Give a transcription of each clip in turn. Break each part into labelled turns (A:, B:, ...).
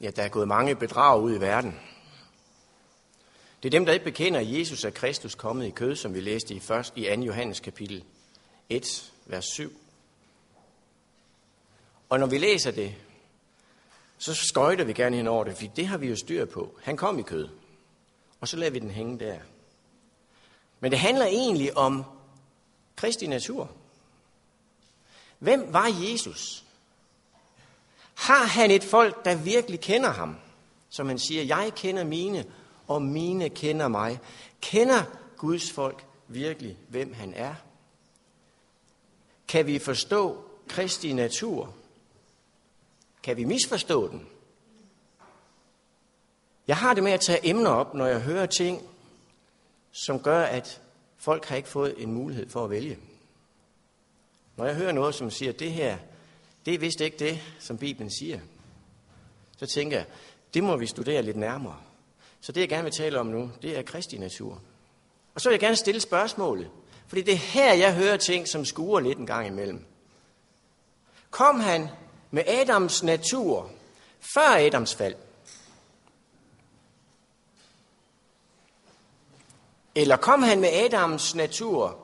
A: Ja, der er gået mange bedrag ud i verden. Det er dem, der ikke bekender, at Jesus er Kristus kommet i kød, som vi læste i, 1. i 2. Johannes kapitel 1, vers 7. Og når vi læser det, så skøjter vi gerne hen over det, for det har vi jo styr på. Han kom i kød, og så lader vi den hænge der. Men det handler egentlig om Kristi natur. Hvem var Jesus? Har han et folk, der virkelig kender ham? Som han siger, jeg kender mine, og mine kender mig. Kender Guds folk virkelig, hvem han er? Kan vi forstå Kristi natur? Kan vi misforstå den? Jeg har det med at tage emner op, når jeg hører ting, som gør, at folk har ikke fået en mulighed for at vælge. Når jeg hører noget, som siger, at det her, det er vist ikke det, som Bibelen siger, så tænker jeg, det må vi studere lidt nærmere. Så det, jeg gerne vil tale om nu, det er Kristi natur. Og så vil jeg gerne stille spørgsmålet, fordi det er her, jeg hører ting, som skuer lidt en gang imellem. Kom han med Adams natur før Adams fald? Eller kom han med Adams natur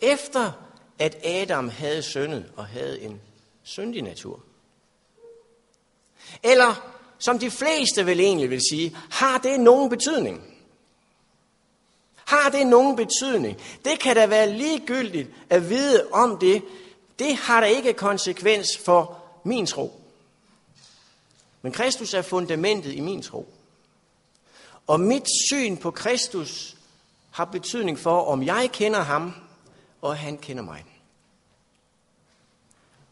A: efter, at Adam havde syndet og havde en syndig natur? Eller, som de fleste vel egentlig vil sige, har det nogen betydning? Har det nogen betydning? Det kan da være ligegyldigt at vide om det. Det har da ikke konsekvens for min tro. Men Kristus er fundamentet i min tro. Og mit syn på Kristus har betydning for, om jeg kender ham, og han kender mig.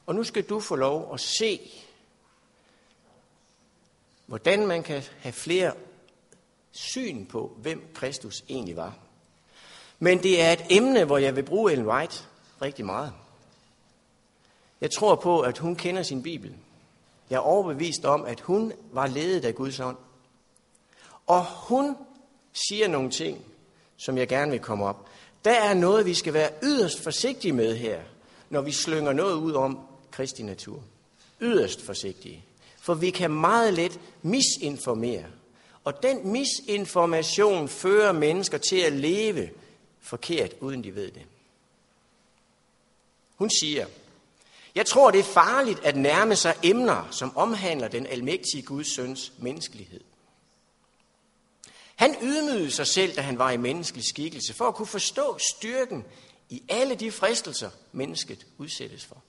A: Og nu skal du få lov at se, hvordan man kan have flere syn på, hvem Kristus egentlig var. Men det er et emne, hvor jeg vil bruge Ellen White rigtig meget. Jeg tror på, at hun kender sin Bibel. Jeg er overbevist om, at hun var ledet af Guds ånd. Og hun siger nogle ting, som jeg gerne vil komme op. Der er noget, vi skal være yderst forsigtige med her, når vi slynger noget ud om Kristi natur. Yderst forsigtige. For vi kan meget let misinformere. Og den misinformation fører mennesker til at leve forkert, uden de ved det. Hun siger, jeg tror, det er farligt at nærme sig emner, som omhandler den almægtige Guds søns menneskelighed. Han ydmygede sig selv, da han var i menneskelig skikkelse, for at kunne forstå styrken i alle de fristelser, mennesket udsættes for.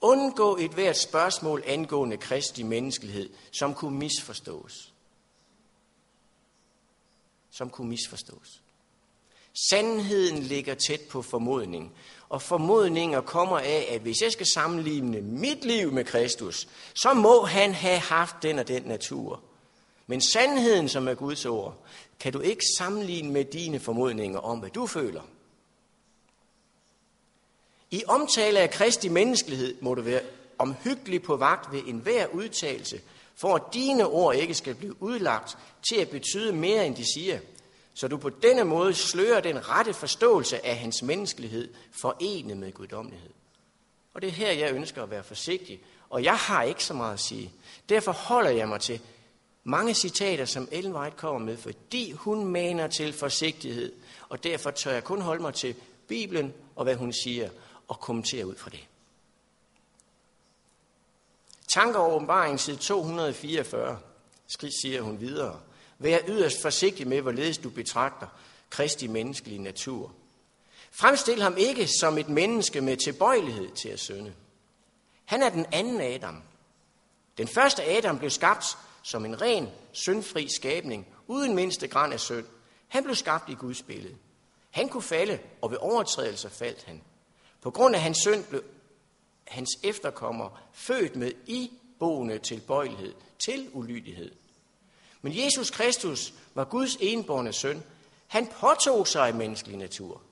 A: Undgå et hvert spørgsmål angående Kristi menneskelighed, som kunne misforstås. Som kunne misforstås. Sandheden ligger tæt på formodning, og formodninger kommer af, at hvis jeg skal sammenligne mit liv med Kristus, så må han have haft den og den natur. Men sandheden, som er Guds ord, kan du ikke sammenligne med dine formodninger om, hvad du føler. I omtale af Kristi menneskelighed må du være omhyggelig på vagt ved enhver udtalelse, for at dine ord ikke skal blive udlagt til at betyde mere, end de siger, så du på denne måde slører den rette forståelse af hans menneskelighed forenet med guddommelighed. Og det er her, jeg ønsker at være forsigtig, og jeg har ikke så meget at sige. Derfor holder jeg mig til mange citater, som Ellen White kommer med, fordi hun maner til forsigtighed, og derfor tør jeg kun holde mig til Bibelen og hvad hun siger, og kommentere ud fra det. Tanker og åbenbaring side 244, siger hun videre. Vær yderst forsigtig med, hvorledes du betragter Kristi menneskelige natur. Fremstil ham ikke som et menneske med tilbøjelighed til at synde. Han er den anden Adam. Den første Adam blev skabt som en ren, syndfri skabning, uden mindste græn af synd. Han blev skabt i Guds billede. Han kunne falde, og ved overtrædelser faldt han. På grund af hans synd blev hans efterkommer født med iboende tilbøjelighed til ulydighed. Men Jesus Kristus var Guds enborne søn. Han påtog sig menneskelig natur.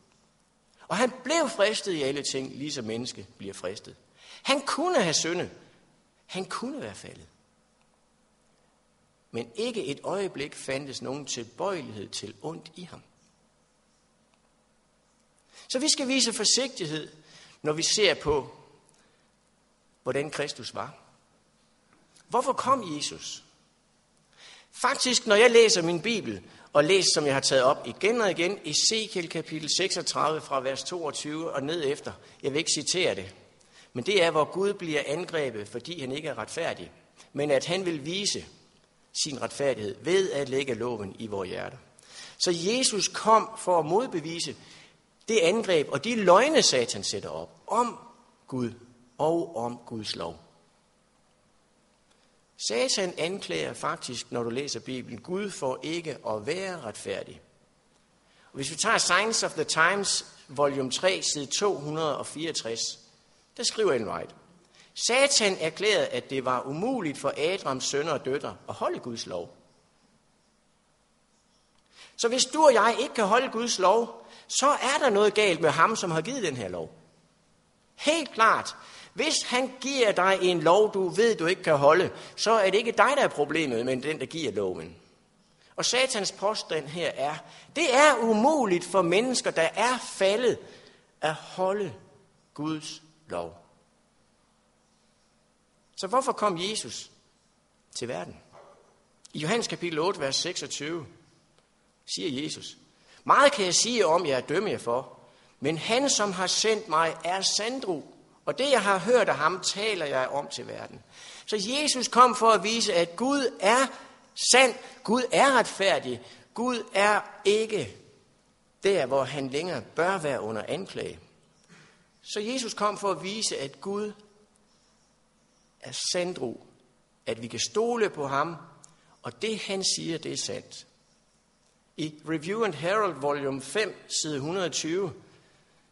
A: Og han blev fristet i alle ting, ligesom menneske bliver fristet. Han kunne have syndet. Han kunne være faldet. Men ikke et øjeblik fandtes nogen tilbøjelighed til ondt i ham. Så vi skal vise forsigtighed, når vi ser på, hvordan Kristus var. Hvorfor kom Jesus? Faktisk, når jeg læser min Bibel, og læser, som jeg har taget op igen og igen, Ezekiel kapitel 36 fra vers 22 og ned efter. Jeg vil ikke citere det, men det er, hvor Gud bliver angrebet, fordi han ikke er retfærdig, men at han vil vise sin retfærdighed ved at lægge loven i vores hjerter. Så Jesus kom for at modbevise det angreb og de løgne, Satan sætter op om Gud og om Guds lov. Satan anklager faktisk, når du læser Bibelen, Gud for ikke at være retfærdig. Og hvis vi tager Science of the Times, volume 3, side 264, der skriver Ellen White, Satan erklærede, at det var umuligt for Adrams sønner og døtre at holde Guds lov. Så hvis du og jeg ikke kan holde Guds lov, så er der noget galt med ham, som har givet den her lov. Helt klart. Hvis han giver dig en lov, du ved, du ikke kan holde, så er det ikke dig, der er problemet, men den, der giver loven. Og satans påstand her er, det er umuligt for mennesker, der er faldet, at holde Guds lov. Så hvorfor kom Jesus til verden? I Johannes kapitel 8, vers 26, siger Jesus, meget kan jeg sige om jer, dømme jer for, men han, som har sendt mig, er sandro, og det, jeg har hørt af ham, taler jeg om til verden. Så Jesus kom for at vise, at Gud er sand, Gud er retfærdig, Gud er ikke der, hvor han længere bør være under anklage. Så Jesus kom for at vise, at Gud er sandro, at vi kan stole på ham, og det han siger, det er sandt. I Review and Herald, volume 5, side 120,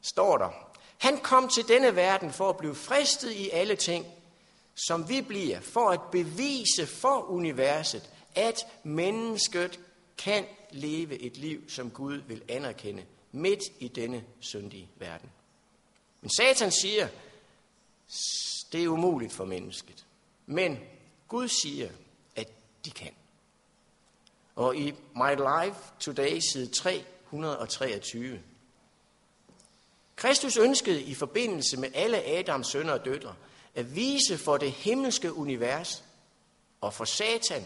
A: står der, han kom til denne verden for at blive fristet i alle ting, som vi bliver, for at bevise for universet, at mennesket kan leve et liv, som Gud vil anerkende midt i denne syndige verden. Men Satan siger, det er umuligt for mennesket. Men Gud siger, at de kan. Og i My Life Today, side 323, Kristus ønskede i forbindelse med alle Adams sønner og døtre at vise for det himmelske univers og for Satan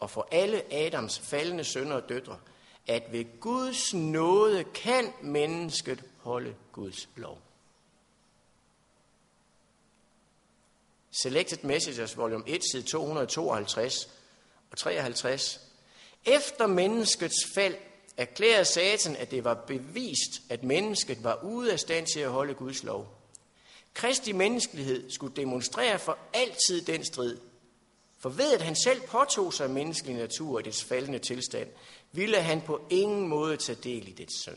A: og for alle Adams faldende sønner og døtre, at ved Guds nåde kan mennesket holde Guds lov. Selected Messages, volume 1, side 252 og 53. Efter menneskets fald erklærede Satan, at det var bevist, at mennesket var ude af stand til at holde Guds lov. Kristi menneskelighed skulle demonstrere for altid den strid. For ved at han selv påtog sig menneskelig natur i dets faldende tilstand, ville han på ingen måde tage del i dets synd.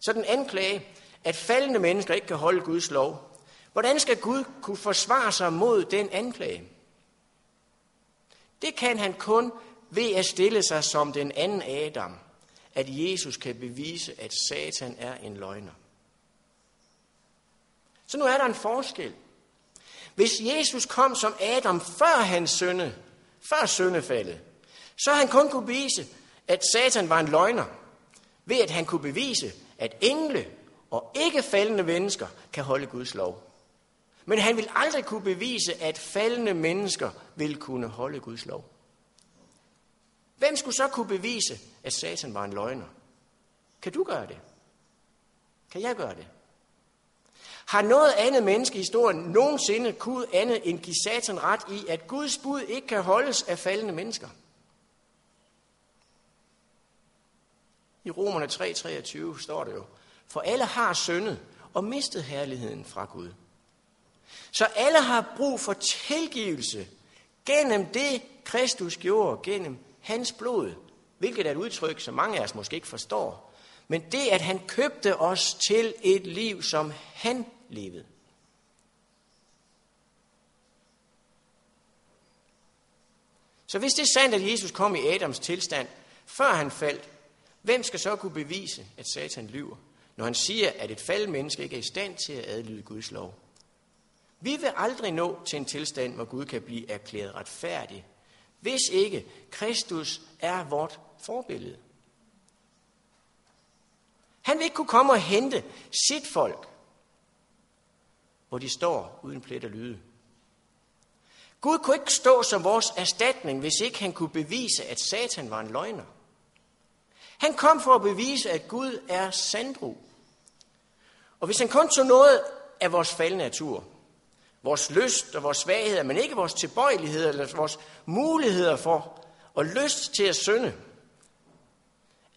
A: Så den anklage, at faldende mennesker ikke kan holde Guds lov, hvordan skal Gud kunne forsvare sig mod den anklage? Det kan han kun ved at stille sig som den anden Adam, at Jesus kan bevise, at Satan er en løgner. Så nu er der en forskel. Hvis Jesus kom som Adam før hans sønde, før søndefaldet, så han kun kunne bevise, at Satan var en løgner, ved at han kunne bevise, at engle og ikke faldende mennesker kan holde Guds lov. Men han vil aldrig kunne bevise, at faldende mennesker vil kunne holde Guds lov. Hvem skulle så kunne bevise, at Satan var en løgner? Kan du gøre det? Kan jeg gøre det? Har noget andet menneske i historien nogensinde kunne andet end give Satan ret i, at Guds bud ikke kan holdes af faldende mennesker? I Romerne 3:23 står det jo, for alle har syndet og mistet herligheden fra Gud. Så alle har brug for tilgivelse gennem det, Kristus gjorde, gennem hans blod, hvilket er et udtryk, som mange af os måske ikke forstår. Men det, at han købte os til et liv, som han levede. Så hvis det er sandt, at Jesus kom i Adams tilstand, før han faldt, hvem skal så kunne bevise, at Satan lyver, når han siger, at et faldet menneske ikke er i stand til at adlyde Guds lov? Vi vil aldrig nå til en tilstand, hvor Gud kan blive erklæret retfærdig hvis ikke Kristus er vort forbillede. Han vil ikke kunne komme og hente sit folk, hvor de står uden plet og lyde. Gud kunne ikke stå som vores erstatning, hvis ikke han kunne bevise, at Satan var en løgner. Han kom for at bevise, at Gud er sandro. Og hvis han kun tog noget af vores faldende natur, vores lyst og vores svagheder, men ikke vores tilbøjeligheder eller vores muligheder for og lyst til at synde,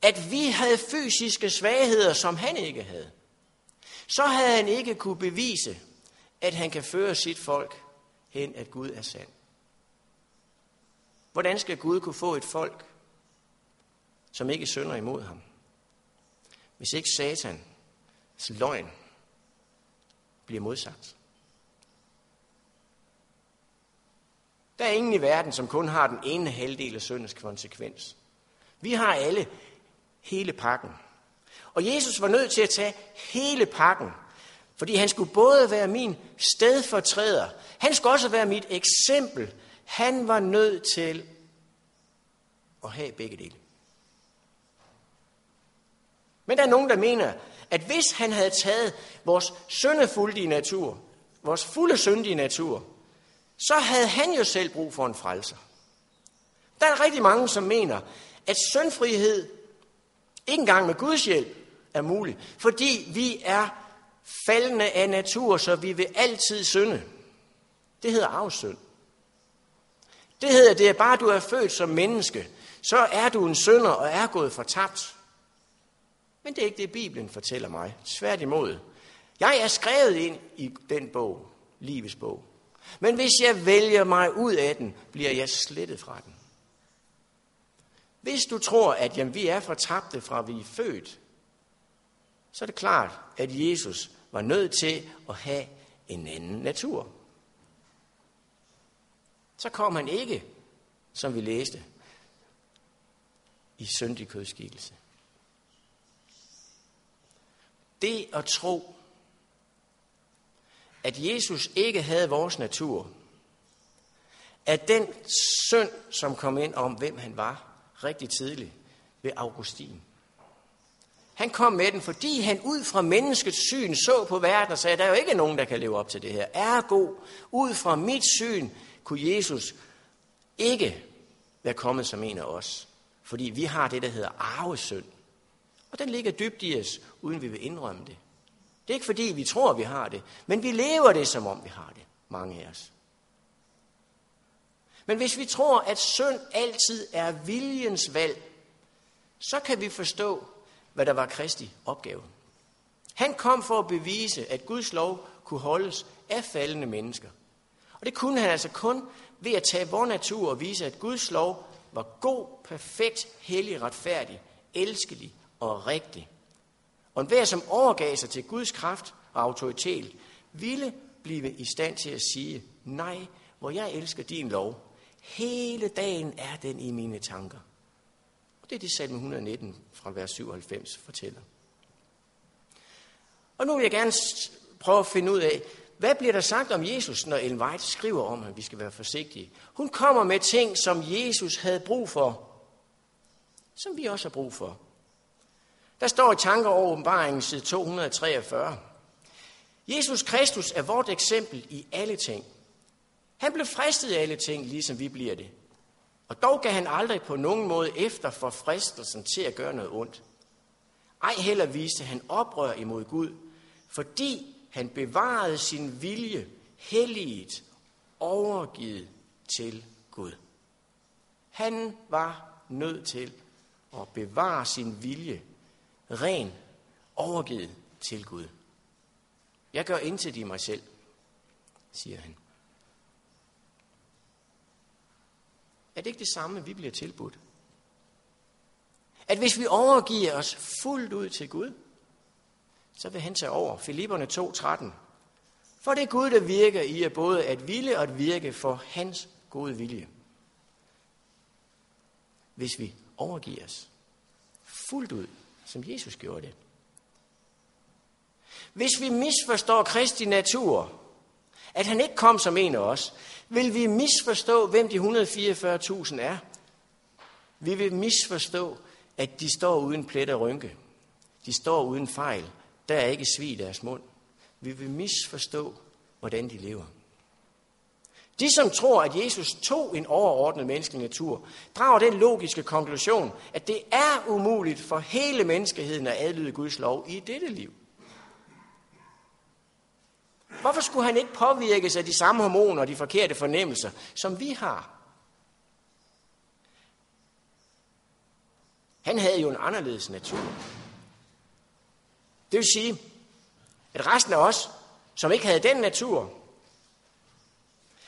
A: at vi havde fysiske svagheder, som han ikke havde, så havde han ikke kunne bevise, at han kan føre sit folk hen, at Gud er sand. Hvordan skal Gud kunne få et folk, som ikke synder imod ham? Hvis ikke Satans løgn bliver modsagt. Der er ingen i verden, som kun har den ene halvdel af syndens konsekvens. Vi har alle hele pakken. Og Jesus var nødt til at tage hele pakken, fordi han skulle både være min stedfortræder, han skulle også være mit eksempel. Han var nødt til at have begge dele. Men der er nogen, der mener, at hvis han havde taget vores syndefuldige natur, vores fulde syndige natur, så havde han jo selv brug for en frelser. Der er rigtig mange, som mener, at syndfrihed ikke engang med Guds hjælp er mulig, fordi vi er faldende af natur, så vi vil altid synde. Det hedder afsynd. Det hedder, det er bare, du er født som menneske, så er du en synder og er gået fortabt. Men det er ikke det, Bibelen fortæller mig. Tværtimod. Jeg er skrevet ind i den bog, livets bog. Men hvis jeg vælger mig ud af den, bliver jeg slettet fra den. Hvis du tror, at jamen, vi er fortabte fra vi er født, så er det klart, at Jesus var nødt til at have en anden natur. Så kom han ikke, som vi læste, i syndig kødskikkelse. Det at tro, at Jesus ikke havde vores natur, at den synd, som kom ind om, hvem han var, rigtig tidligt ved Augustin. Han kom med den, fordi han ud fra menneskets syn så på verden og sagde, der er jo ikke nogen, der kan leve op til det her. Ergo, ud fra mit syn, kunne Jesus ikke være kommet som en af os. Fordi vi har det, der hedder arvesynd. Og den ligger dybt i os, uden vi vil indrømme det. Det er ikke fordi, vi tror, vi har det, men vi lever det, som om vi har det, mange af os. Men hvis vi tror, at synd altid er viljens valg, så kan vi forstå, hvad der var Kristi opgave. Han kom for at bevise, at Guds lov kunne holdes af faldende mennesker. Og det kunne han altså kun ved at tage vores natur og vise, at Guds lov var god, perfekt, hellig, retfærdig, elskelig og rigtig. Og enhver, som overgav sig til Guds kraft og autoritet, ville blive i stand til at sige, nej, hvor jeg elsker din lov, Hele dagen er den i mine tanker. Og det er det salme 119 fra vers 97 fortæller. Og nu vil jeg gerne prøve at finde ud af, hvad bliver der sagt om Jesus, når Ellen White skriver om, at vi skal være forsigtige? Hun kommer med ting, som Jesus havde brug for, som vi også har brug for. Der står i tanker over åbenbaringen side 243. Jesus Kristus er vort eksempel i alle ting. Han blev fristet af alle ting, ligesom vi bliver det. Og dog gav han aldrig på nogen måde efter for fristelsen til at gøre noget ondt. Ej heller viste han oprør imod Gud, fordi han bevarede sin vilje helliget, overgivet til Gud. Han var nødt til at bevare sin vilje ren, overgivet til Gud. Jeg gør intet i mig selv, siger han. Er det ikke det samme, vi bliver tilbudt? At hvis vi overgiver os fuldt ud til Gud, så vil han tage over. Filipperne 2.13. For det er Gud, der virker i at både at ville og at virke for hans gode vilje. Hvis vi overgiver os fuldt ud, som Jesus gjorde det. Hvis vi misforstår Kristi natur, at han ikke kom som en af os, vil vi misforstå, hvem de 144.000 er. Vi vil misforstå, at de står uden plet og rynke. De står uden fejl. Der er ikke svig i deres mund. Vi vil misforstå, hvordan de lever. De, som tror, at Jesus tog en overordnet menneskelig natur, drager den logiske konklusion, at det er umuligt for hele menneskeheden at adlyde Guds lov i dette liv. Hvorfor skulle han ikke påvirkes af de samme hormoner og de forkerte fornemmelser, som vi har? Han havde jo en anderledes natur. Det vil sige, at resten af os, som ikke havde den natur,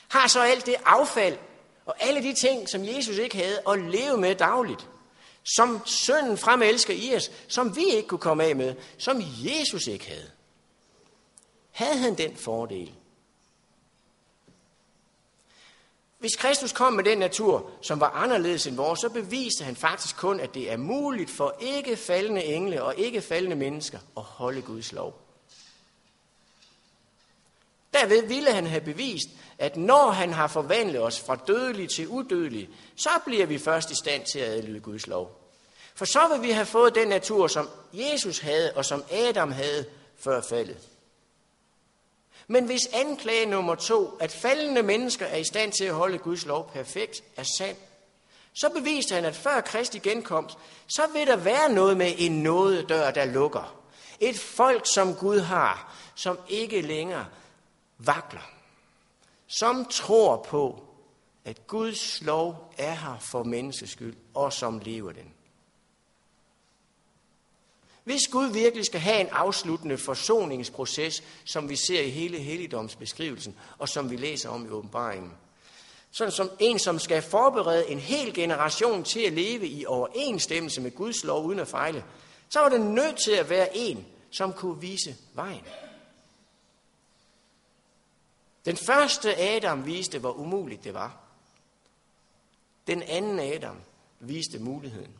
A: har så alt det affald og alle de ting, som Jesus ikke havde at leve med dagligt. Som sønnen fremelsker i os, som vi ikke kunne komme af med, som Jesus ikke havde. Havde han den fordel? Hvis Kristus kom med den natur, som var anderledes end vores, så beviste han faktisk kun, at det er muligt for ikke faldende engle og ikke faldende mennesker at holde Guds lov. Derved ville han have bevist, at når han har forvandlet os fra dødelig til udødelig, så bliver vi først i stand til at adlyde Guds lov. For så vil vi have fået den natur, som Jesus havde og som Adam havde før faldet. Men hvis anklage nummer to, at faldende mennesker er i stand til at holde Guds lov perfekt, er sand, så beviste han, at før Kristi genkomst, så vil der være noget med en nådedør, der lukker. Et folk, som Gud har, som ikke længere vakler. Som tror på, at Guds lov er her for menneskeskyld, og som lever den. Hvis Gud virkelig skal have en afsluttende forsoningsproces, som vi ser i hele helligdomsbeskrivelsen, og som vi læser om i åbenbaringen, sådan som en, som skal forberede en hel generation til at leve i overensstemmelse med Guds lov uden at fejle, så var det nødt til at være en, som kunne vise vejen. Den første Adam viste, hvor umuligt det var. Den anden Adam viste muligheden.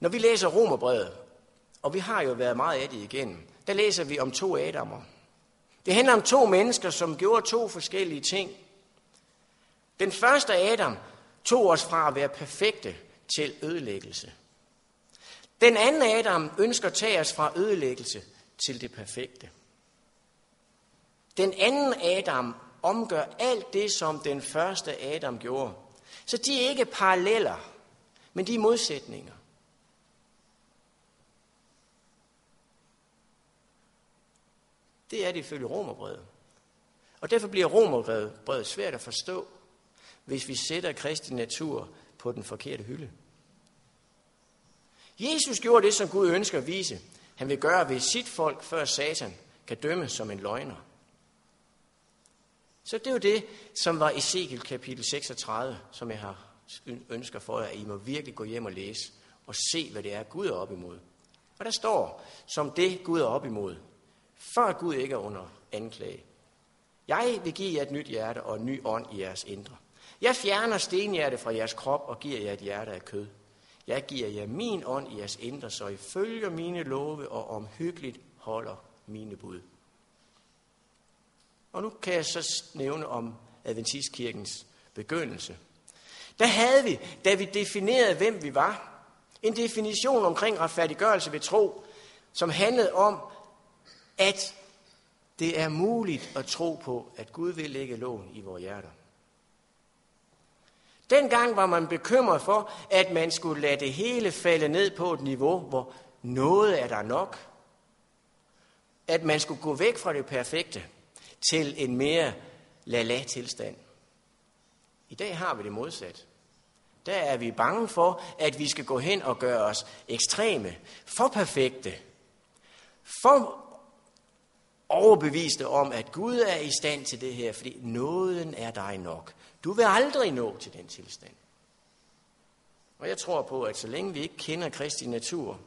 A: Når vi læser Romerbrevet, og vi har jo været meget af det igennem, der læser vi om to Adamer. Det handler om to mennesker, som gjorde to forskellige ting. Den første Adam tog os fra at være perfekte til ødelæggelse. Den anden Adam ønsker at tage os fra ødelæggelse til det perfekte. Den anden Adam omgør alt det, som den første Adam gjorde. Så de er ikke paralleller, men de er modsætninger. Det er det ifølge romerbrevet. Og derfor bliver romerbrevet svært at forstå, hvis vi sætter Kristi natur på den forkerte hylde. Jesus gjorde det, som Gud ønsker at vise. Han vil gøre ved sit folk, før Satan kan dømme som en løgner. Så det er jo det, som var Ezekiel kapitel 36, som jeg har ønsker for jer, at I må virkelig gå hjem og læse og se, hvad det er, Gud er op imod. Og der står, som det Gud er op imod, før Gud ikke er under anklage. Jeg vil give jer et nyt hjerte og en ny ånd i jeres indre. Jeg fjerner stenhjerte fra jeres krop og giver jer et hjerte af kød. Jeg giver jer min ånd i jeres indre, så I følger mine love og omhyggeligt holder mine bud. Og nu kan jeg så nævne om Adventistkirkens begyndelse. Der havde vi, da vi definerede, hvem vi var, en definition omkring retfærdiggørelse ved tro, som handlede om, at det er muligt at tro på, at Gud vil lægge lån i vores hjerter. Dengang var man bekymret for, at man skulle lade det hele falde ned på et niveau, hvor noget er der nok. At man skulle gå væk fra det perfekte til en mere la-la-tilstand. I dag har vi det modsat. Der er vi bange for, at vi skal gå hen og gøre os ekstreme, for perfekte, for overbeviste om, at Gud er i stand til det her, fordi nåden er dig nok. Du vil aldrig nå til den tilstand. Og jeg tror på, at så længe vi ikke kender Kristi natur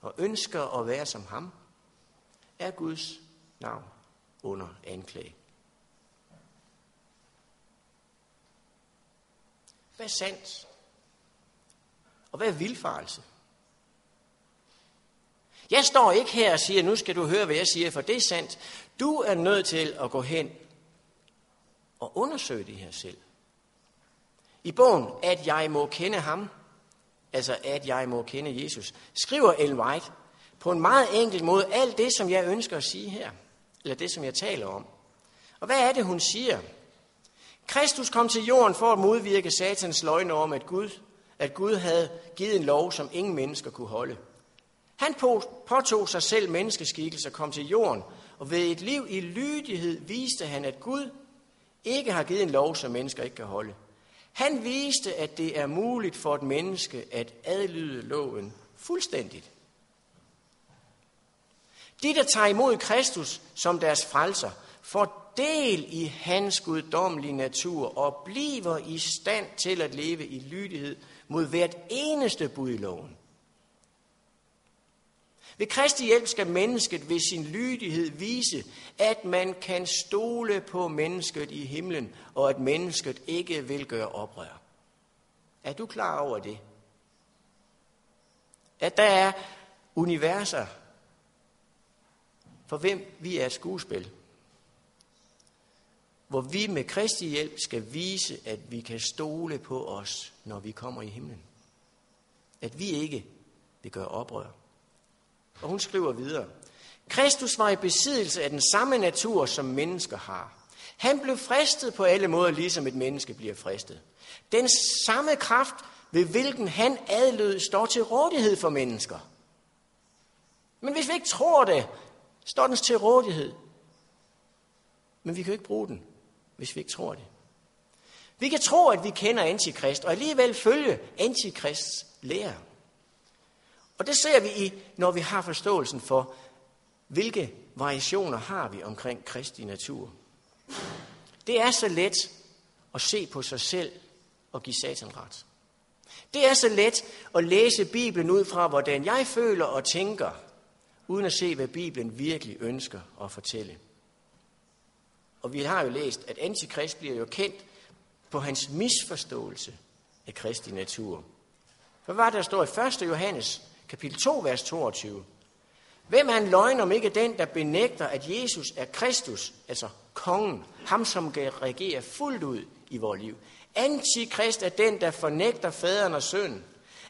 A: og ønsker at være som ham, er Guds navn under anklage. Hvad er sandt? Og hvad er vildfarelse? Jeg står ikke her og siger, nu skal du høre, hvad jeg siger, for det er sandt. Du er nødt til at gå hen og undersøge det her selv. I bogen, at jeg må kende ham, altså at jeg må kende Jesus, skriver Ellen White på en meget enkel måde alt det, som jeg ønsker at sige her eller det, som jeg taler om. Og hvad er det, hun siger? Kristus kom til jorden for at modvirke satans løgne om, at Gud, at Gud havde givet en lov, som ingen mennesker kunne holde. Han påtog sig selv menneskeskikkelse og kom til jorden, og ved et liv i lydighed viste han, at Gud ikke har givet en lov, som mennesker ikke kan holde. Han viste, at det er muligt for et menneske at adlyde loven fuldstændigt. De, der tager imod Kristus som deres frelser, får del i hans guddommelige natur og bliver i stand til at leve i lydighed mod hvert eneste bud i loven. Ved Kristi hjælp skal mennesket ved sin lydighed vise, at man kan stole på mennesket i himlen, og at mennesket ikke vil gøre oprør. Er du klar over det? At der er universer, for hvem vi er et skuespil. Hvor vi med Kristi hjælp skal vise, at vi kan stole på os, når vi kommer i himlen. At vi ikke vil gøre oprør. Og hun skriver videre. Kristus var i besiddelse af den samme natur, som mennesker har. Han blev fristet på alle måder, ligesom et menneske bliver fristet. Den samme kraft, ved hvilken han adlød, står til rådighed for mennesker. Men hvis vi ikke tror det, står den til rådighed. Men vi kan jo ikke bruge den, hvis vi ikke tror det. Vi kan tro, at vi kender antikrist, og alligevel følge antikrists lære. Og det ser vi i, når vi har forståelsen for, hvilke variationer har vi omkring Kristi natur. Det er så let at se på sig selv og give satan ret. Det er så let at læse Bibelen ud fra, hvordan jeg føler og tænker, uden at se, hvad Bibelen virkelig ønsker at fortælle. Og vi har jo læst, at antikrist bliver jo kendt på hans misforståelse af Kristi natur. For hvad der står i 1. Johannes kapitel 2, vers 22. Hvem er en løgn om ikke den, der benægter, at Jesus er Kristus, altså kongen, ham som kan regere fuldt ud i vores liv. Antikrist er den, der fornægter faderen og sønnen.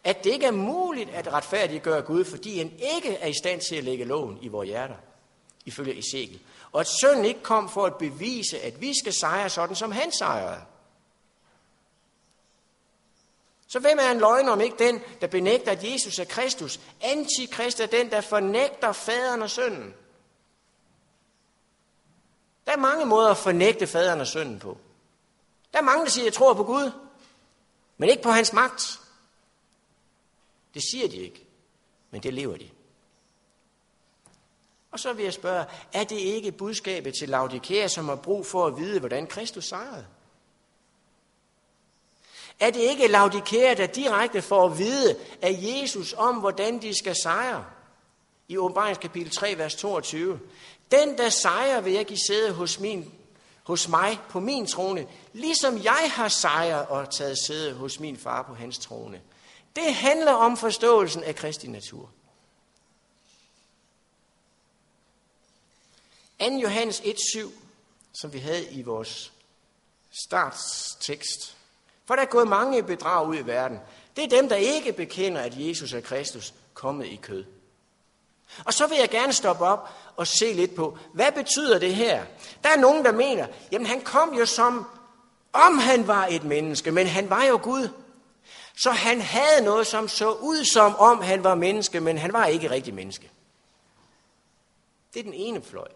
A: At det ikke er muligt at retfærdiggøre Gud, fordi han ikke er i stand til at lægge loven i vores hjerter, ifølge Ezekiel. Og at sønnen ikke kom for at bevise, at vi skal sejre sådan, som han sejrede. Så hvem er en løgner om ikke den, der benægter, at Jesus er Kristus? Antikrist er den, der fornægter faderen og sønnen. Der er mange måder at fornægte faderen og sønnen på. Der er mange, der siger, at jeg tror på Gud, men ikke på hans magt. Det siger de ikke, men det lever de. Og så vil jeg spørge, er det ikke budskabet til Laodikea, som har brug for at vide, hvordan Kristus sejrede? Er det ikke Laodikea, der direkte får at vide af Jesus om, hvordan de skal sejre? I kapitel 3, vers 22. Den, der sejrer, vil jeg give sæde hos, min, hos mig på min trone, ligesom jeg har sejret og taget sæde hos min far på hans trone. Det handler om forståelsen af Kristi natur. 2. Johannes 1.7, som vi havde i vores startstekst, for der er gået mange bedrag ud i verden. Det er dem, der ikke bekender, at Jesus er Kristus kommet i kød. Og så vil jeg gerne stoppe op og se lidt på, hvad betyder det her? Der er nogen, der mener, jamen han kom jo som, om han var et menneske, men han var jo Gud. Så han havde noget, som så ud som om han var menneske, men han var ikke rigtig menneske. Det er den ene fløj.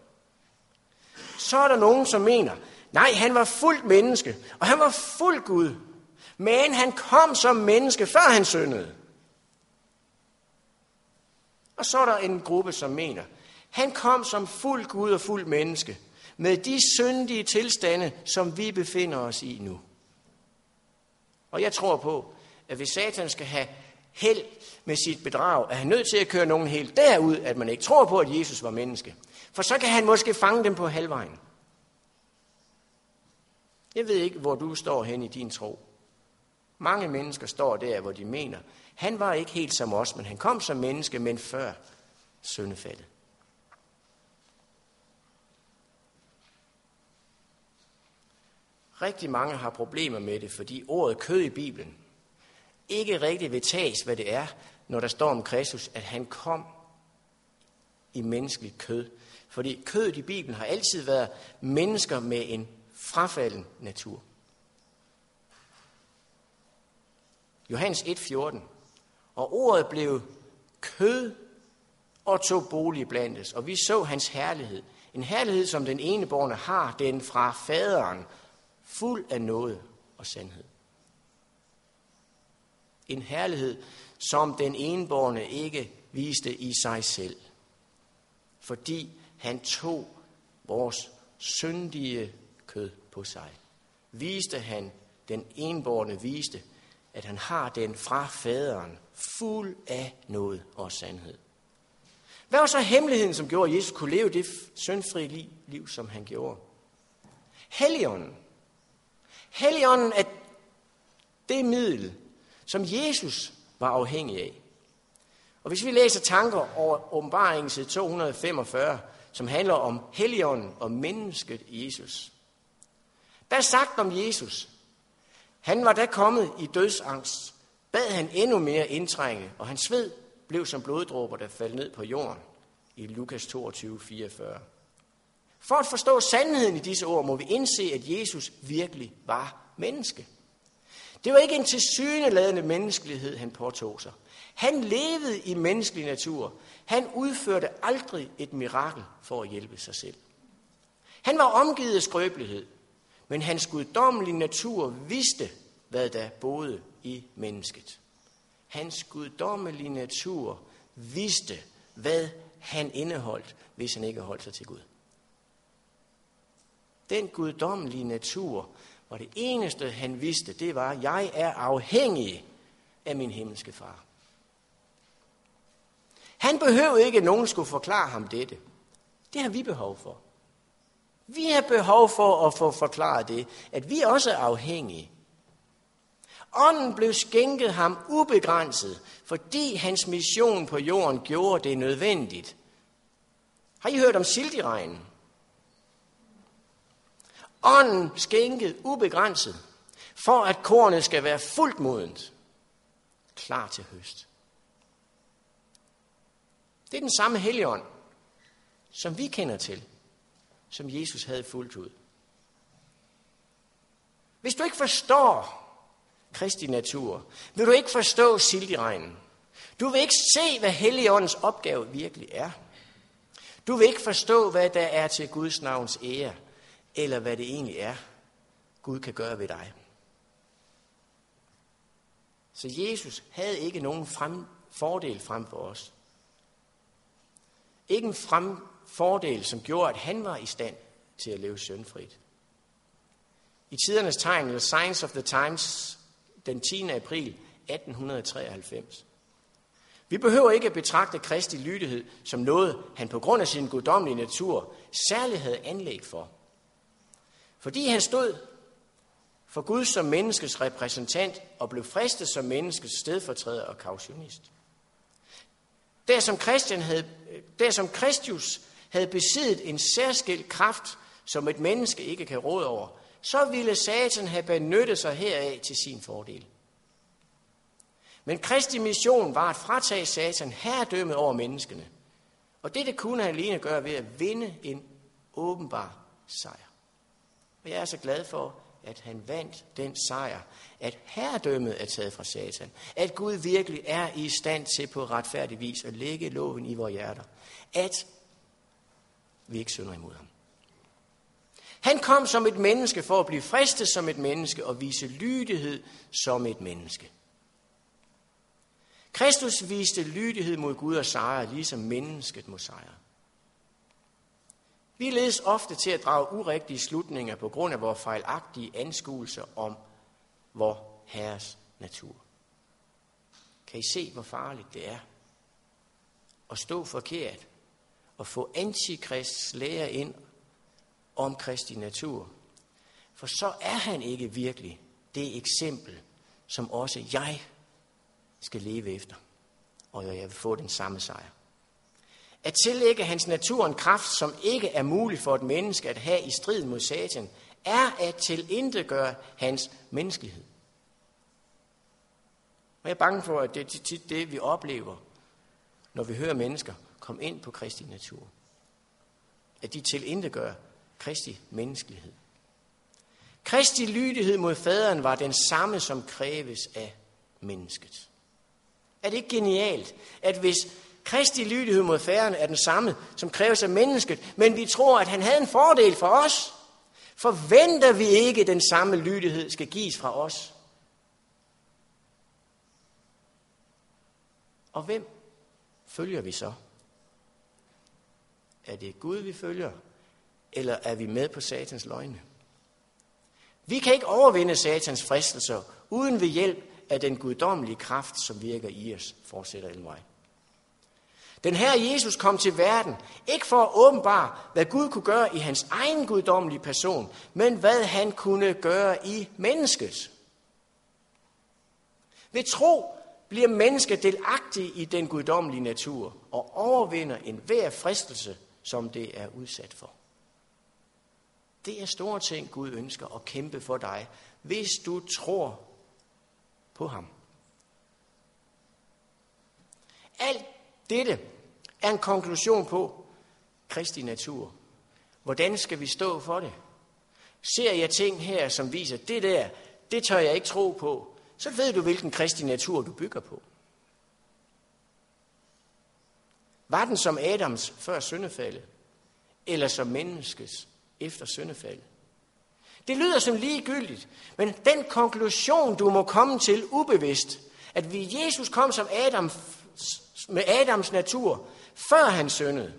A: Så er der nogen, som mener, nej, han var fuldt menneske, og han var fuldt Gud. Men han kom som menneske, før han syndede. Og så er der en gruppe, som mener, han kom som fuld Gud og fuld menneske, med de syndige tilstande, som vi befinder os i nu. Og jeg tror på, at hvis Satan skal have held med sit bedrag, er han nødt til at køre nogen helt derud, at man ikke tror på, at Jesus var menneske. For så kan han måske fange dem på halvvejen. Jeg ved ikke, hvor du står hen i din tro. Mange mennesker står der, hvor de mener, han var ikke helt som os, men han kom som menneske, men før syndefaldet. Rigtig mange har problemer med det, fordi ordet kød i Bibelen ikke rigtig vil tages, hvad det er, når der står om Kristus, at han kom i menneskeligt kød. Fordi kødet i Bibelen har altid været mennesker med en frafalden natur. Johannes 1,14. Og ordet blev kød og tog bolig blandt os, og vi så hans herlighed. En herlighed, som den eneborne har, den fra faderen, fuld af noget og sandhed. En herlighed, som den enborne ikke viste i sig selv. Fordi han tog vores syndige kød på sig. Viste han, den enborne viste, at han har den fra faderen, fuld af noget og sandhed. Hvad var så hemmeligheden, som gjorde, at Jesus kunne leve det syndfri liv, liv som han gjorde? Helligånden. Helligånden er det middel, som Jesus var afhængig af. Og hvis vi læser tanker over åbenbaringen 245, som handler om Helligånden og mennesket Jesus, der er sagt om Jesus, han var da kommet i dødsangst, bad han endnu mere indtrænge, og hans sved blev som bloddråber, der faldt ned på jorden i Lukas 22, 44. For at forstå sandheden i disse ord, må vi indse, at Jesus virkelig var menneske. Det var ikke en tilsyneladende menneskelighed, han påtog sig. Han levede i menneskelig natur. Han udførte aldrig et mirakel for at hjælpe sig selv. Han var omgivet af skrøbelighed, men hans guddommelige natur vidste, hvad der boede i mennesket. Hans guddommelige natur vidste, hvad han indeholdt, hvis han ikke holdt sig til Gud. Den guddommelige natur og det eneste, han vidste, det var, at jeg er afhængig af min himmelske far. Han behøvede ikke, at nogen skulle forklare ham dette. Det har vi behov for. Vi har behov for at få forklaret det, at vi også er afhængige Ånden blev skænket ham ubegrænset, fordi hans mission på jorden gjorde det nødvendigt. Har I hørt om sildiregnen? Ånden skænket ubegrænset, for at kornet skal være fuldt modent, klar til høst. Det er den samme helligånd, som vi kender til, som Jesus havde fuldt ud. Hvis du ikke forstår, Kristi natur, vil du ikke forstå silderegnen. Du vil ikke se, hvad Helligåndens opgave virkelig er. Du vil ikke forstå, hvad der er til Guds navns ære, eller hvad det egentlig er, Gud kan gøre ved dig. Så Jesus havde ikke nogen frem, fordel frem for os. Ikke en frem, fordel, som gjorde, at han var i stand til at leve syndfrit. I tidernes tegn, eller Signs of the Times, den 10. april 1893. Vi behøver ikke at betragte Kristi lydighed som noget, han på grund af sin guddommelige natur særligt havde anlæg for. Fordi han stod for Gud som menneskets repræsentant og blev fristet som menneskets stedfortræder og kautionist. Der som, Christian havde, der som Christus havde besiddet en særskilt kraft, som et menneske ikke kan råde over, så ville Satan have benyttet sig heraf til sin fordel. Men Kristi mission var at fratage Satan herredømmet over menneskene. Og det kunne han alene gøre ved at vinde en åbenbar sejr. Og jeg er så glad for, at han vandt den sejr, at herredømmet er taget fra Satan, at Gud virkelig er i stand til på retfærdig vis at lægge loven i vores hjerter, at vi ikke synder imod ham. Han kom som et menneske for at blive fristet som et menneske og vise lydighed som et menneske. Kristus viste lydighed mod Gud og sejre, ligesom mennesket må sejre. Vi ledes ofte til at drage urigtige slutninger på grund af vores fejlagtige anskuelser om vor Herres natur. Kan I se, hvor farligt det er at stå forkert og få antikrists lære ind om Kristi natur. For så er han ikke virkelig det eksempel, som også jeg skal leve efter. Og jeg vil få den samme sejr. At tillægge hans natur en kraft, som ikke er mulig for et menneske at have i strid mod Satan, er at tilindegøre hans menneskelighed. Og jeg er bange for, at det er tit det, vi oplever, når vi hører mennesker komme ind på Kristi natur. At de tilindegør Kristi menneskelighed. Kristi lydighed mod faderen var den samme, som kræves af mennesket. Er det ikke genialt, at hvis Kristi lydighed mod faderen er den samme, som kræves af mennesket, men vi tror, at han havde en fordel for os, forventer vi ikke, at den samme lydighed skal gives fra os. Og hvem følger vi så? Er det Gud, vi følger, eller er vi med på satans løgne? Vi kan ikke overvinde satans fristelser uden ved hjælp af den guddommelige kraft, som virker i os, fortsætter Elvej. Den her Jesus kom til verden, ikke for at åbenbare, hvad Gud kunne gøre i hans egen guddommelige person, men hvad han kunne gøre i mennesket. Ved tro bliver mennesket delagtig i den guddommelige natur og overvinder enhver fristelse, som det er udsat for. Det er store ting, Gud ønsker at kæmpe for dig, hvis du tror på ham. Alt dette er en konklusion på Kristi natur. Hvordan skal vi stå for det? Ser jeg ting her, som viser, det der, det tør jeg ikke tro på, så ved du, hvilken kristi natur du bygger på. Var den som Adams før syndefaldet, eller som menneskes efter syndefaldet? Det lyder som ligegyldigt, men den konklusion, du må komme til ubevidst, at vi Jesus kom som Adams med Adams natur, før han syndede.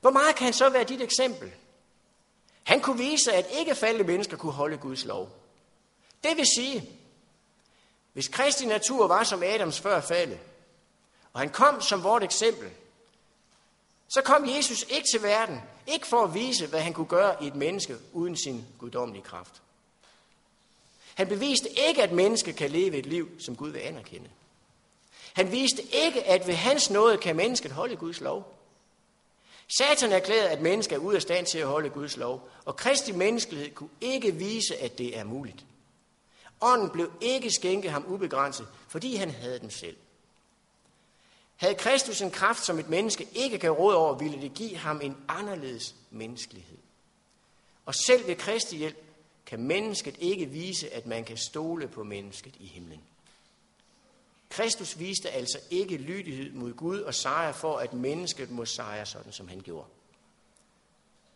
A: Hvor meget kan han så være dit eksempel? Han kunne vise, at ikke faldende mennesker kunne holde Guds lov. Det vil sige, hvis Kristi natur var som Adams før faldet, og han kom som vort eksempel, så kom Jesus ikke til verden, ikke for at vise, hvad han kunne gøre i et menneske uden sin guddommelige kraft. Han beviste ikke, at mennesket kan leve et liv, som Gud vil anerkende. Han viste ikke, at ved hans nåde kan mennesket holde Guds lov. Satan erklærede, at mennesket er ude af stand til at holde Guds lov, og Kristi menneskelighed kunne ikke vise, at det er muligt. Ånden blev ikke skænket ham ubegrænset, fordi han havde den selv. Havde Kristus en kraft, som et menneske ikke kan råde over, ville det give ham en anderledes menneskelighed. Og selv ved Kristi hjælp kan mennesket ikke vise, at man kan stole på mennesket i himlen. Kristus viste altså ikke lydighed mod Gud og sejr for, at mennesket må sejre sådan, som han gjorde.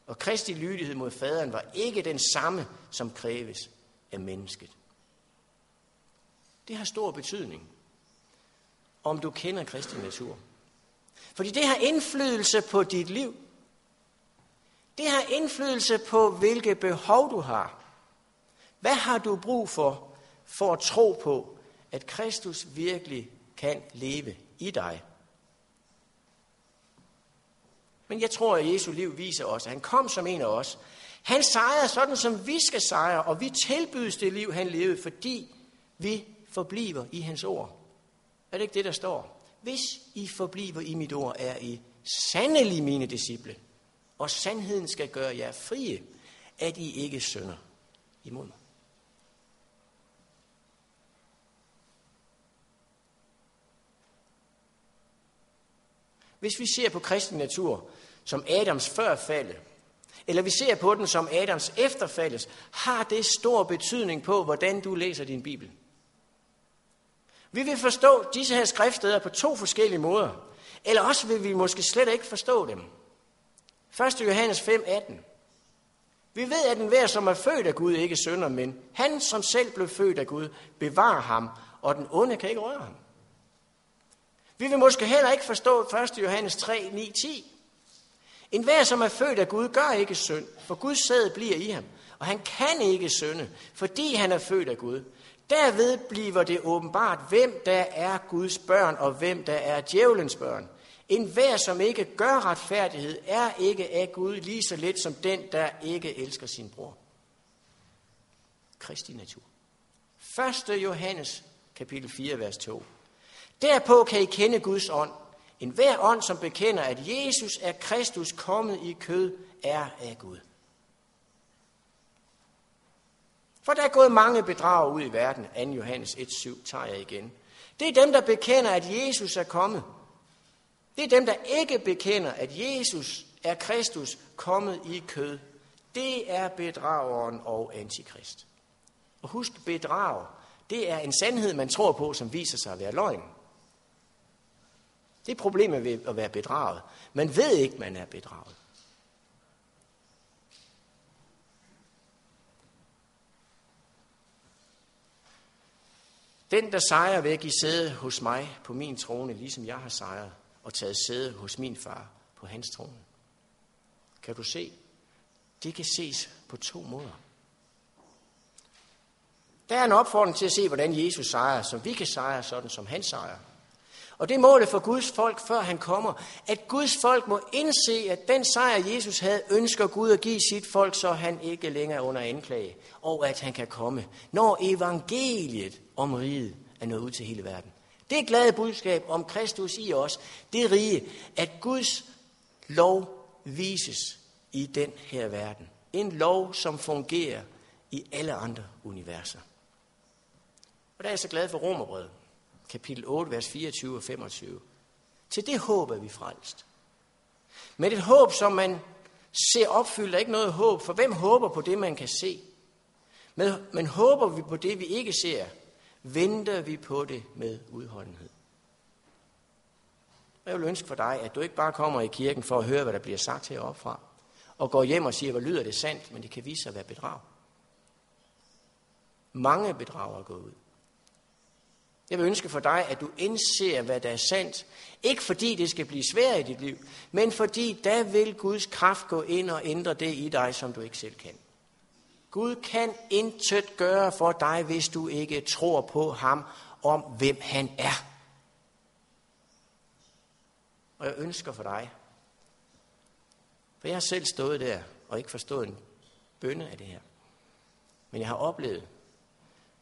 A: Og Kristi lydighed mod faderen var ikke den samme, som kræves af mennesket. Det har stor betydning, om du kender Kristi natur. Fordi det har indflydelse på dit liv. Det har indflydelse på, hvilke behov du har. Hvad har du brug for, for at tro på, at Kristus virkelig kan leve i dig? Men jeg tror, at Jesu liv viser os, at han kom som en af os. Han sejrede sådan, som vi skal sejre, og vi tilbydes det liv, han levede, fordi vi forbliver i hans ord. Er det ikke det, der står? Hvis I forbliver i mit ord, er I sandelig mine disciple, og sandheden skal gøre jer frie, at I ikke synder imod mig. Hvis vi ser på kristen natur som Adams førfalde, eller vi ser på den som Adams efterfaldes, har det stor betydning på, hvordan du læser din Bibel. Vi vil forstå disse her skriftsteder på to forskellige måder. Eller også vil vi måske slet ikke forstå dem. 1. Johannes 5, 18. Vi ved, at enhver, som er født af Gud, ikke synder, men han, som selv blev født af Gud, bevarer ham, og den onde kan ikke røre ham. Vi vil måske heller ikke forstå 1. Johannes 3, 9, 10. En hver, som er født af Gud, gør ikke synd, for Guds sæd bliver i ham, og han kan ikke synde, fordi han er født af Gud. Derved bliver det åbenbart, hvem der er Guds børn, og hvem der er djævelens børn. En hver, som ikke gør retfærdighed, er ikke af Gud lige så lidt som den, der ikke elsker sin bror. Kristi natur. 1. Johannes kapitel 4, vers 2. Derpå kan I kende Guds ånd. En hver ånd, som bekender, at Jesus er Kristus kommet i kød, er af Gud. For der er gået mange bedrag ud i verden. 2. Johannes 1.7 tager jeg igen. Det er dem, der bekender, at Jesus er kommet. Det er dem, der ikke bekender, at Jesus er Kristus kommet i kød. Det er bedrageren og antikrist. Og husk, bedrag, det er en sandhed, man tror på, som viser sig at være løgn. Det er problemet ved at være bedraget. Man ved ikke, man er bedraget. Den, der sejrer, vil give sæde hos mig på min trone, ligesom jeg har sejret og taget sæde hos min far på hans trone. Kan du se? Det kan ses på to måder. Der er en opfordring til at se, hvordan Jesus sejrer, som vi kan sejre, sådan som han sejrer. Og det målet for Guds folk, før han kommer, at Guds folk må indse, at den sejr, Jesus havde, ønsker Gud at give sit folk, så han ikke længere er under anklage, og at han kan komme, når evangeliet om riget er nået ud til hele verden. Det glade budskab om Kristus i os, det rige, at Guds lov vises i den her verden. En lov, som fungerer i alle andre universer. Og der er jeg så glad for Romerbrevet, kapitel 8, vers 24 og 25. Til det håb er vi frelst. Men et håb, som man ser opfyldt, er ikke noget håb, for hvem håber på det, man kan se? Men, men håber vi på det, vi ikke ser, venter vi på det med udholdenhed. Jeg vil ønske for dig, at du ikke bare kommer i kirken for at høre, hvad der bliver sagt heroppefra, og går hjem og siger, hvor lyder det sandt, men det kan vise sig at være bedrag. Mange bedrager er gået ud. Jeg vil ønske for dig, at du indser, hvad der er sandt. Ikke fordi det skal blive svært i dit liv, men fordi der vil Guds kraft gå ind og ændre det i dig, som du ikke selv kan. Gud kan intet gøre for dig, hvis du ikke tror på ham om, hvem han er. Og jeg ønsker for dig, for jeg har selv stået der og ikke forstået en bønne af det her. Men jeg har oplevet,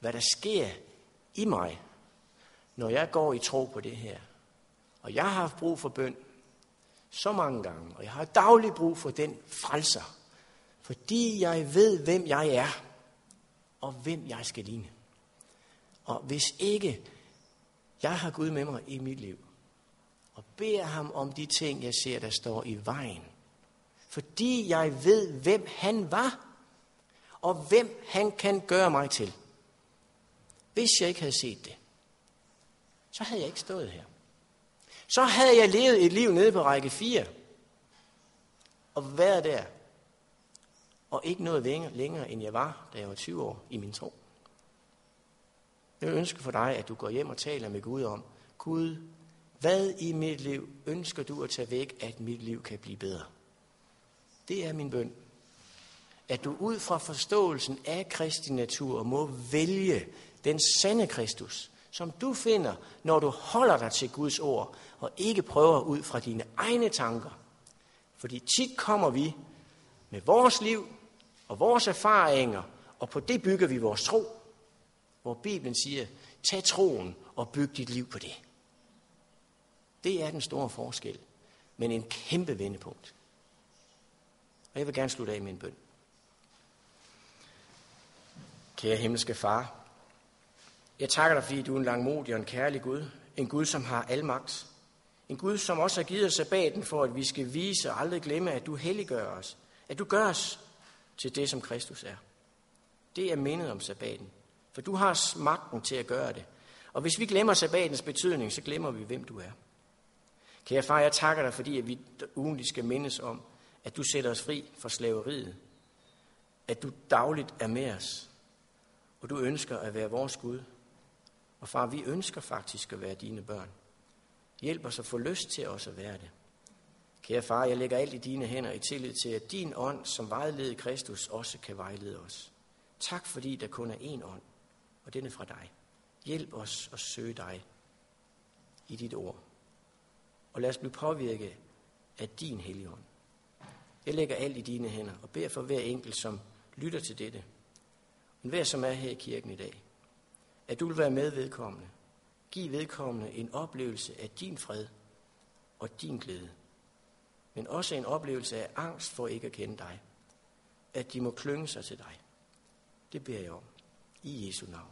A: hvad der sker i mig, når jeg går i tro på det her. Og jeg har haft brug for bøn så mange gange, og jeg har daglig brug for den frelser, fordi jeg ved, hvem jeg er, og hvem jeg skal ligne. Og hvis ikke jeg har Gud med mig i mit liv, og beder ham om de ting, jeg ser, der står i vejen, fordi jeg ved, hvem han var, og hvem han kan gøre mig til. Hvis jeg ikke havde set det, så havde jeg ikke stået her. Så havde jeg levet et liv nede på række 4, og været der, og ikke nået længere, end jeg var, da jeg var 20 år i min tro. Jeg ønsker for dig, at du går hjem og taler med Gud om, Gud, hvad i mit liv ønsker du at tage væk, at mit liv kan blive bedre? Det er min bøn. At du ud fra forståelsen af Kristi natur må vælge den sande Kristus, som du finder, når du holder dig til Guds ord, og ikke prøver ud fra dine egne tanker. Fordi tit kommer vi med vores liv og vores erfaringer, og på det bygger vi vores tro. Hvor Bibelen siger, tag troen og byg dit liv på det. Det er den store forskel, men en kæmpe vendepunkt. Og jeg vil gerne slutte af med en bøn. Kære himmelske far, jeg takker dig, fordi du er en langmodig og en kærlig Gud. En Gud, som har al magt. En Gud, som også har givet os sabbaten for, at vi skal vise og aldrig glemme, at du helliggør os. At du gør os til det, som Kristus er. Det er mindet om sabbaten. For du har magten til at gøre det. Og hvis vi glemmer sabbatens betydning, så glemmer vi, hvem du er. Kære far, jeg takker dig, fordi at vi ugentligt skal mindes om, at du sætter os fri fra slaveriet. At du dagligt er med os. Og du ønsker at være vores Gud. Og far, vi ønsker faktisk at være dine børn. Hjælp os at få lyst til os at være det. Kære far, jeg lægger alt i dine hænder i tillid til, at din ånd, som vejleder Kristus, også kan vejlede os. Tak fordi der kun er én ånd, og den er fra dig. Hjælp os at søge dig i dit ord. Og lad os blive påvirket af din helligånd. Jeg lægger alt i dine hænder og beder for hver enkelt, som lytter til dette. Men hver som er her i kirken i dag, at du vil være med vedkommende. Giv vedkommende en oplevelse af din fred og din glæde men også en oplevelse af angst for ikke at kende dig. At de må klynge sig til dig. Det beder jeg om. I Jesu navn.